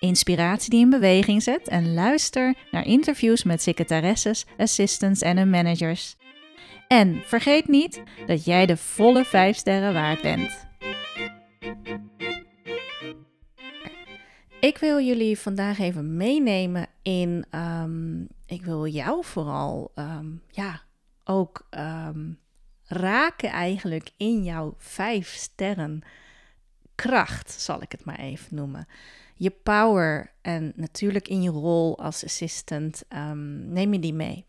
inspiratie die in beweging zet en luister naar interviews met secretaresses, assistants en hun managers. En vergeet niet dat jij de volle 5 sterren waard bent. Ik wil jullie vandaag even meenemen in. Um, ik wil jou vooral um, ja, ook um, raken eigenlijk in jouw 5 sterren kracht, zal ik het maar even noemen je power en natuurlijk in je rol als assistant um, neem je die mee.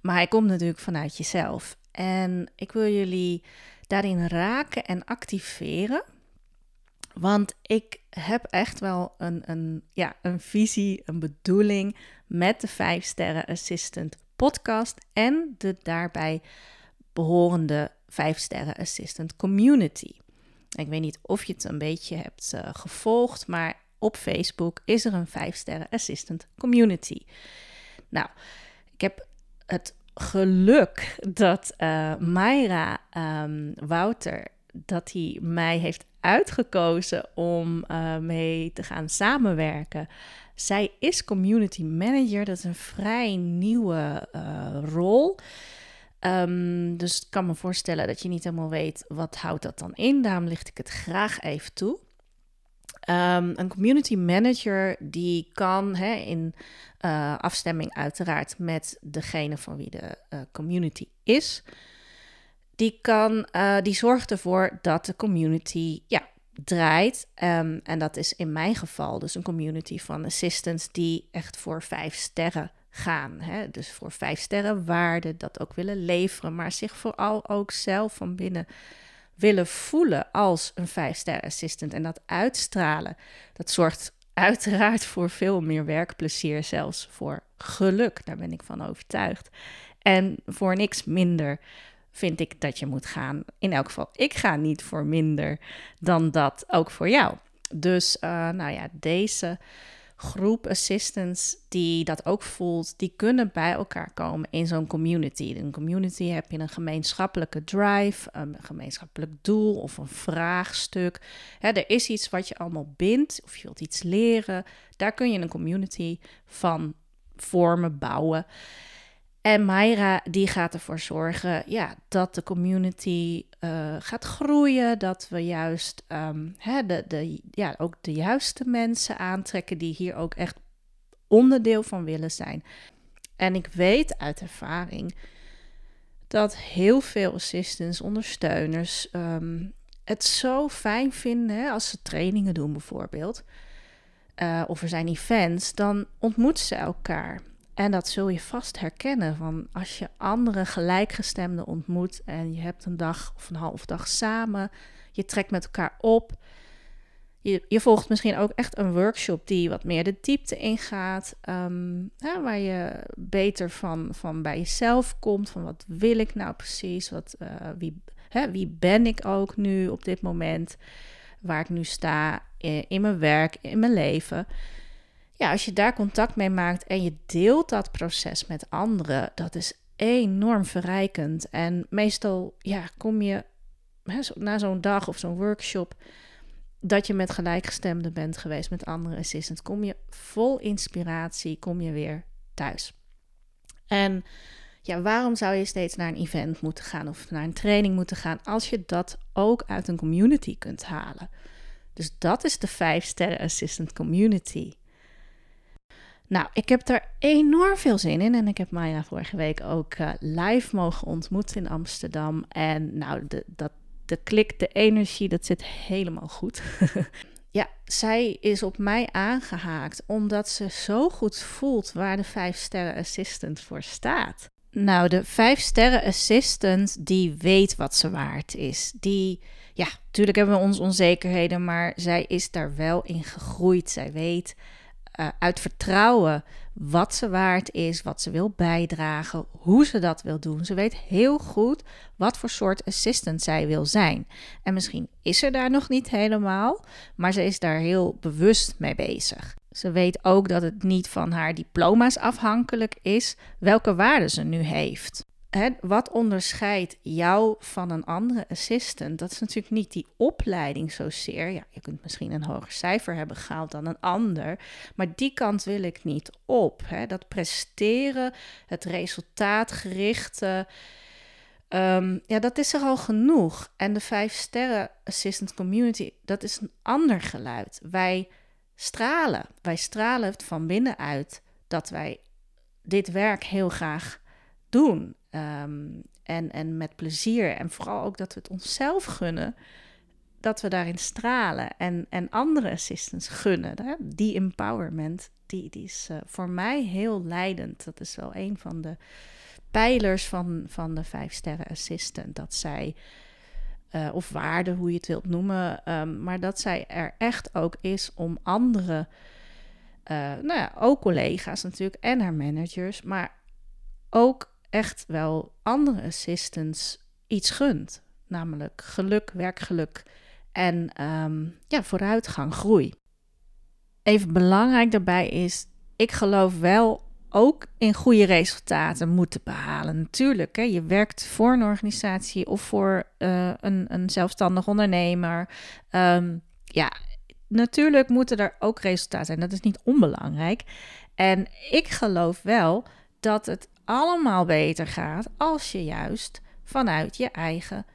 Maar hij komt natuurlijk vanuit jezelf. En ik wil jullie daarin raken en activeren. Want ik heb echt wel een, een, ja, een visie, een bedoeling met de 5 Sterren Assistant podcast en de daarbij behorende 5 Sterren Assistant community. Ik weet niet of je het een beetje hebt uh, gevolgd, maar op Facebook is er een 5 sterren assistant community. Nou, ik heb het geluk dat uh, Mayra um, Wouter dat hij mij heeft uitgekozen om uh, mee te gaan samenwerken. Zij is community manager, dat is een vrij nieuwe rol. Um, dus ik kan me voorstellen dat je niet helemaal weet wat houdt dat dan in. Daarom licht ik het graag even toe. Um, een community manager die kan hè, in uh, afstemming uiteraard met degene van wie de uh, community is. Die, kan, uh, die zorgt ervoor dat de community ja, draait. Um, en dat is in mijn geval dus een community van assistants die echt voor vijf sterren gaan. Hè? Dus voor vijf sterren waarde dat ook willen leveren, maar zich vooral ook zelf van binnen willen voelen als een 5-ster assistant en dat uitstralen, dat zorgt uiteraard voor veel meer werkplezier, zelfs voor geluk. Daar ben ik van overtuigd. En voor niks minder vind ik dat je moet gaan. In elk geval, ik ga niet voor minder dan dat ook voor jou. Dus, uh, nou ja, deze groep assistants die dat ook voelt, die kunnen bij elkaar komen in zo'n community. In een community heb je een gemeenschappelijke drive, een gemeenschappelijk doel of een vraagstuk. er is iets wat je allemaal bindt of je wilt iets leren. Daar kun je een community van vormen, bouwen. En Mayra die gaat ervoor zorgen ja, dat de community uh, gaat groeien. Dat we juist um, hè, de, de, ja, ook de juiste mensen aantrekken die hier ook echt onderdeel van willen zijn. En ik weet uit ervaring dat heel veel assistants, ondersteuners um, het zo fijn vinden als ze trainingen doen bijvoorbeeld. Uh, of er zijn events, dan ontmoeten ze elkaar. En dat zul je vast herkennen van als je andere gelijkgestemden ontmoet en je hebt een dag of een half dag samen, je trekt met elkaar op. Je, je volgt misschien ook echt een workshop die wat meer de diepte ingaat, um, waar je beter van, van bij jezelf komt, van wat wil ik nou precies, wat, uh, wie, hè, wie ben ik ook nu op dit moment, waar ik nu sta in, in mijn werk, in mijn leven ja, als je daar contact mee maakt en je deelt dat proces met anderen, dat is enorm verrijkend. En meestal ja, kom je na zo'n dag of zo'n workshop dat je met gelijkgestemden bent geweest met andere assistants, kom je vol inspiratie, kom je weer thuis. En ja, waarom zou je steeds naar een event moeten gaan of naar een training moeten gaan als je dat ook uit een community kunt halen? Dus dat is de 5 sterren assistant community. Nou, ik heb daar enorm veel zin in. En ik heb Maya vorige week ook uh, live mogen ontmoeten in Amsterdam. En nou, de, dat, de klik, de energie, dat zit helemaal goed. ja, zij is op mij aangehaakt omdat ze zo goed voelt waar de 5 sterren assistant voor staat. Nou, de 5 sterren assistant die weet wat ze waard is. Die, ja, natuurlijk hebben we onze onzekerheden, maar zij is daar wel in gegroeid. Zij weet uh, uit vertrouwen wat ze waard is, wat ze wil bijdragen, hoe ze dat wil doen. Ze weet heel goed wat voor soort assistant zij wil zijn. En misschien is ze daar nog niet helemaal, maar ze is daar heel bewust mee bezig. Ze weet ook dat het niet van haar diploma's afhankelijk is welke waarde ze nu heeft wat onderscheidt jou van een andere assistant? Dat is natuurlijk niet die opleiding zozeer. Ja, je kunt misschien een hoger cijfer hebben gehaald dan een ander, maar die kant wil ik niet op. Dat presteren, het resultaatgerichte, um, ja, dat is er al genoeg. En de vijf sterren assistant community, dat is een ander geluid. Wij stralen, wij stralen van binnenuit dat wij dit werk heel graag doen. Ehm, en, en met plezier. En vooral ook dat we het onszelf gunnen. Dat we daarin stralen. En, en andere assistants gunnen. Hè? Die empowerment, die, die is uh, voor mij heel leidend. Dat is wel een van de pijlers van, van de vijf sterren assistant. Dat zij, uh, of waarde, hoe je het wilt noemen. Um, maar dat zij er echt ook is om andere, uh, nou ja, ook collega's natuurlijk en haar managers. Maar ook echt wel andere assistants iets gunt. Namelijk geluk, werkgeluk en um, ja, vooruitgang, groei. Even belangrijk daarbij is, ik geloof wel ook in goede resultaten moeten behalen. Natuurlijk, hè, je werkt voor een organisatie of voor uh, een, een zelfstandig ondernemer. Um, ja, natuurlijk moeten er ook resultaten zijn. Dat is niet onbelangrijk. En ik geloof wel dat het allemaal beter gaat als je juist vanuit je eigen,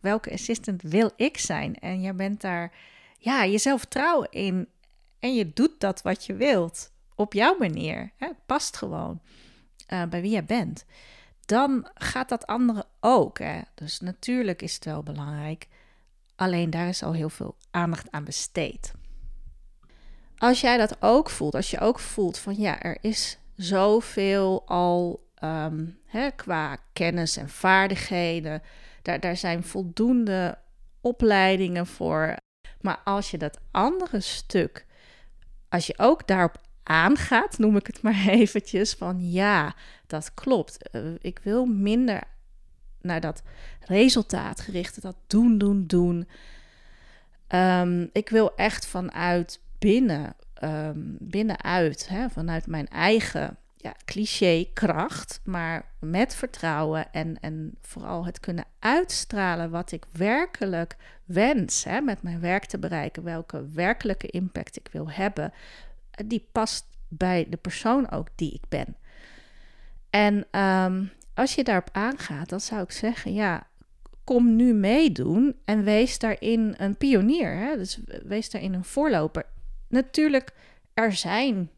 welke assistant wil ik zijn? En je bent daar, ja, jezelf vertrouwen in en je doet dat wat je wilt op jouw manier. Hè, past gewoon uh, bij wie je bent. Dan gaat dat andere ook. Hè? Dus natuurlijk is het wel belangrijk. Alleen daar is al heel veel aandacht aan besteed. Als jij dat ook voelt, als je ook voelt van ja, er is zoveel al Ehm, hè, qua kennis en vaardigheden. Daar, daar zijn voldoende opleidingen voor. Maar als je dat andere stuk, als je ook daarop aangaat, noem ik het maar eventjes, van ja, dat klopt. Eh, ik wil minder naar dat resultaatgerichte, dat doen, doen, doen. Um, ik wil echt vanuit binnen, um, binnenuit, hè, vanuit mijn eigen ja, cliché kracht, maar met vertrouwen en, en vooral het kunnen uitstralen wat ik werkelijk wens hè, met mijn werk te bereiken, welke werkelijke impact ik wil hebben, die past bij de persoon ook die ik ben. En ehm, als je daarop aangaat, dan zou ik zeggen, ja, kom nu meedoen en wees daarin een pionier. Hè? Dus wees daarin een voorloper. Natuurlijk, er zijn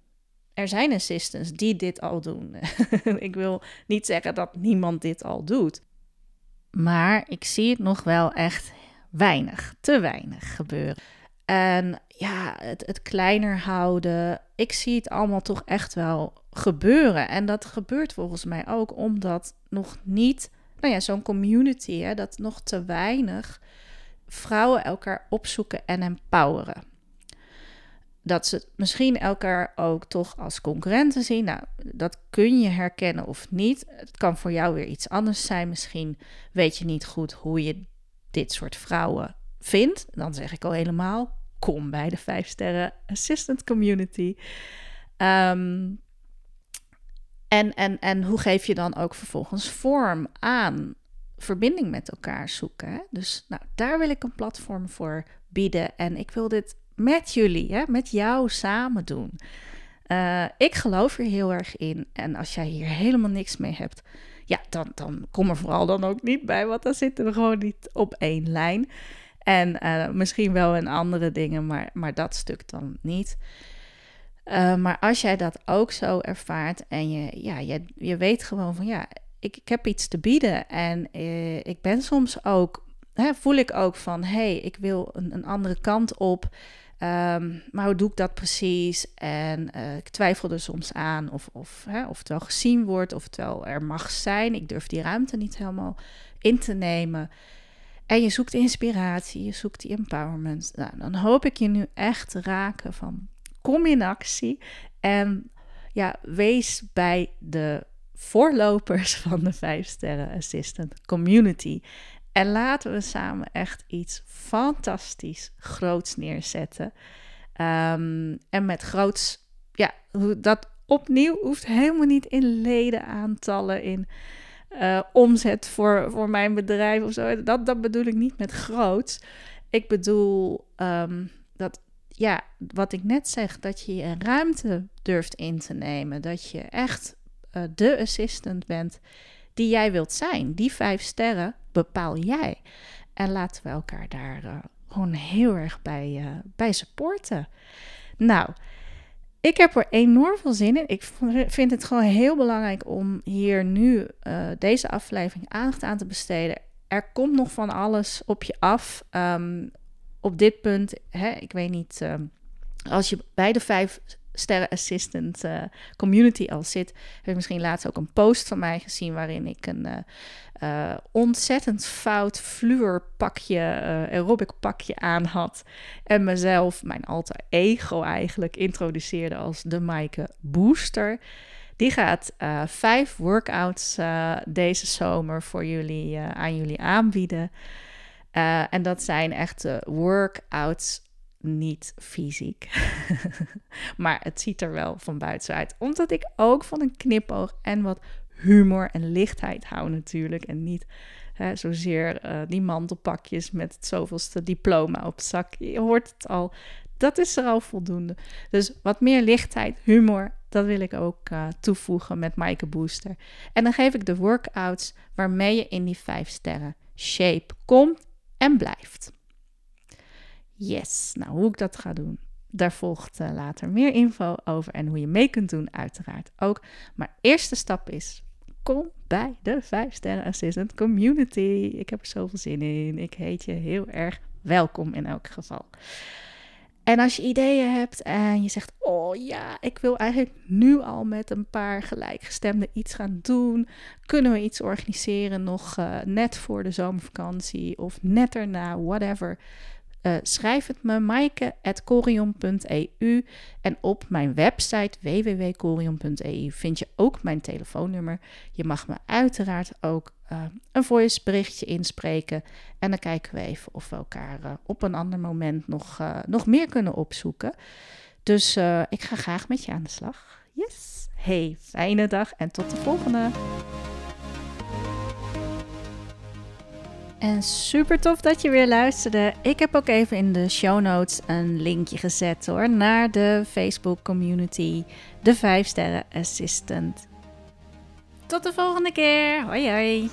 er zijn assistants die dit al doen. ik wil niet zeggen dat niemand dit al doet. Maar ik zie het nog wel echt weinig, te weinig gebeuren. En ja, het, het kleiner houden. Ik zie het allemaal toch echt wel gebeuren. En dat gebeurt volgens mij ook omdat nog niet, nou ja, zo'n community, hè, dat nog te weinig vrouwen elkaar opzoeken en empoweren dat ze misschien elkaar ook toch als concurrenten zien. Nou, dat kun je herkennen of niet. Het kan voor jou weer iets anders zijn. Misschien weet je niet goed hoe je dit soort vrouwen vindt. Dan zeg ik al helemaal: kom bij de 5 sterren assistant community. Ehm, en, en, en hoe geef je dan ook vervolgens vorm aan verbinding met elkaar zoeken? Dus nou, daar wil ik een platform voor bieden. En ik wil dit met jullie, hè, met jou samen doen. Uh, ik geloof er heel erg in. En als jij hier helemaal niks mee hebt, ja, dan, dan kom er vooral dan ook niet bij, want dan zitten we gewoon niet op één lijn. En uh, misschien wel in andere dingen, maar, maar dat stuk dan niet. Uh, maar als jij dat ook zo ervaart en je, ja, je, je weet gewoon van ja, ik, ik heb iets te bieden en ik ben soms ook hè, voel ik ook van, hé, hey, ik wil een, een andere kant op. Ehm, maar hoe doe ik dat precies? En uh, ik twijfel er soms aan of, of, hè, of het wel gezien wordt, of het wel er mag zijn. Ik durf die ruimte niet helemaal in te nemen. En je zoekt inspiratie, je zoekt die empowerment. Nou, dan hoop ik je nu echt te raken van kom in actie en ja, wees bij de voorlopers van de 5 sterren assistant community. En laten we samen echt iets fantastisch groots neerzetten. Um, en met groots, ja, dat opnieuw hoeft helemaal niet in ledenaantallen, in uh, omzet voor, voor mijn bedrijf of zo. Dat, dat bedoel ik niet met groots. Ik bedoel um, dat, ja, wat ik net zeg, dat je een ruimte durft in te nemen. Dat je echt uh, de assistant bent die jij wilt zijn. Die vijf sterren bepaal jij. En laten we elkaar daar uh, gewoon heel erg bij, uh, bij supporten. Nou, ik heb er enorm veel zin in. Ik vind het gewoon heel belangrijk om hier nu uh, deze aflevering aandacht aan te besteden. Er komt nog van alles op je af. Um, op dit punt, hè, ik weet niet, um, als je bij de vijf sterren assistant uh, community al zit, heb je misschien laatst ook een post van mij gezien waarin ik een uh, uh, ontzettend fout fluorpakje, aerobic pakje aan had en mezelf, mijn alter ego eigenlijk, introduceerde als de Maaike Booster. Die gaat vijf workouts deze zomer voor jullie aan jullie aanbieden. en dat zijn echte workouts niet fysiek. maar het ziet er wel van buiten uit. Omdat ik ook van een knipoog en wat humor en lichtheid hou natuurlijk. En niet hè, zozeer uh, die mantelpakjes met het zoveelste diploma op zak. Je hoort het al. Dat is er al voldoende. Dus wat meer lichtheid, humor, dat wil ik ook uh, toevoegen met Maaike Booster. En dan geef ik de workouts waarmee je in die vijf sterren shape komt en blijft. Yes, nou hoe ik dat ga doen, daar volgt uh, later meer info over en hoe je mee kunt doen, uiteraard ook. Maar eerste stap is: kom bij de 5 Sterren Assistant Community. Ik heb er zoveel zin in. Ik heet je heel erg welkom in elk geval. En als je ideeën hebt en je zegt: Oh ja, ik wil eigenlijk nu al met een paar gelijkgestemden iets gaan doen. Kunnen we iets organiseren nog uh, net voor de zomervakantie of net erna, whatever. Uh, schrijf het me maaike.corion.eu en op mijn website www.corion.eu vind je ook mijn telefoonnummer. Je mag me uiteraard ook uh, een voice berichtje inspreken en dan kijken we even of we elkaar uh, op een ander moment nog, nog meer kunnen opzoeken. Dus ik ga graag met je aan de slag. Yes! Hey, fijne dag en tot de volgende! En super tof dat je weer luisterde. Ik heb ook even in de show notes een linkje gezet hoor naar de Facebook community, de 5 sterren assistant. Tot de volgende keer. Hoi hoi.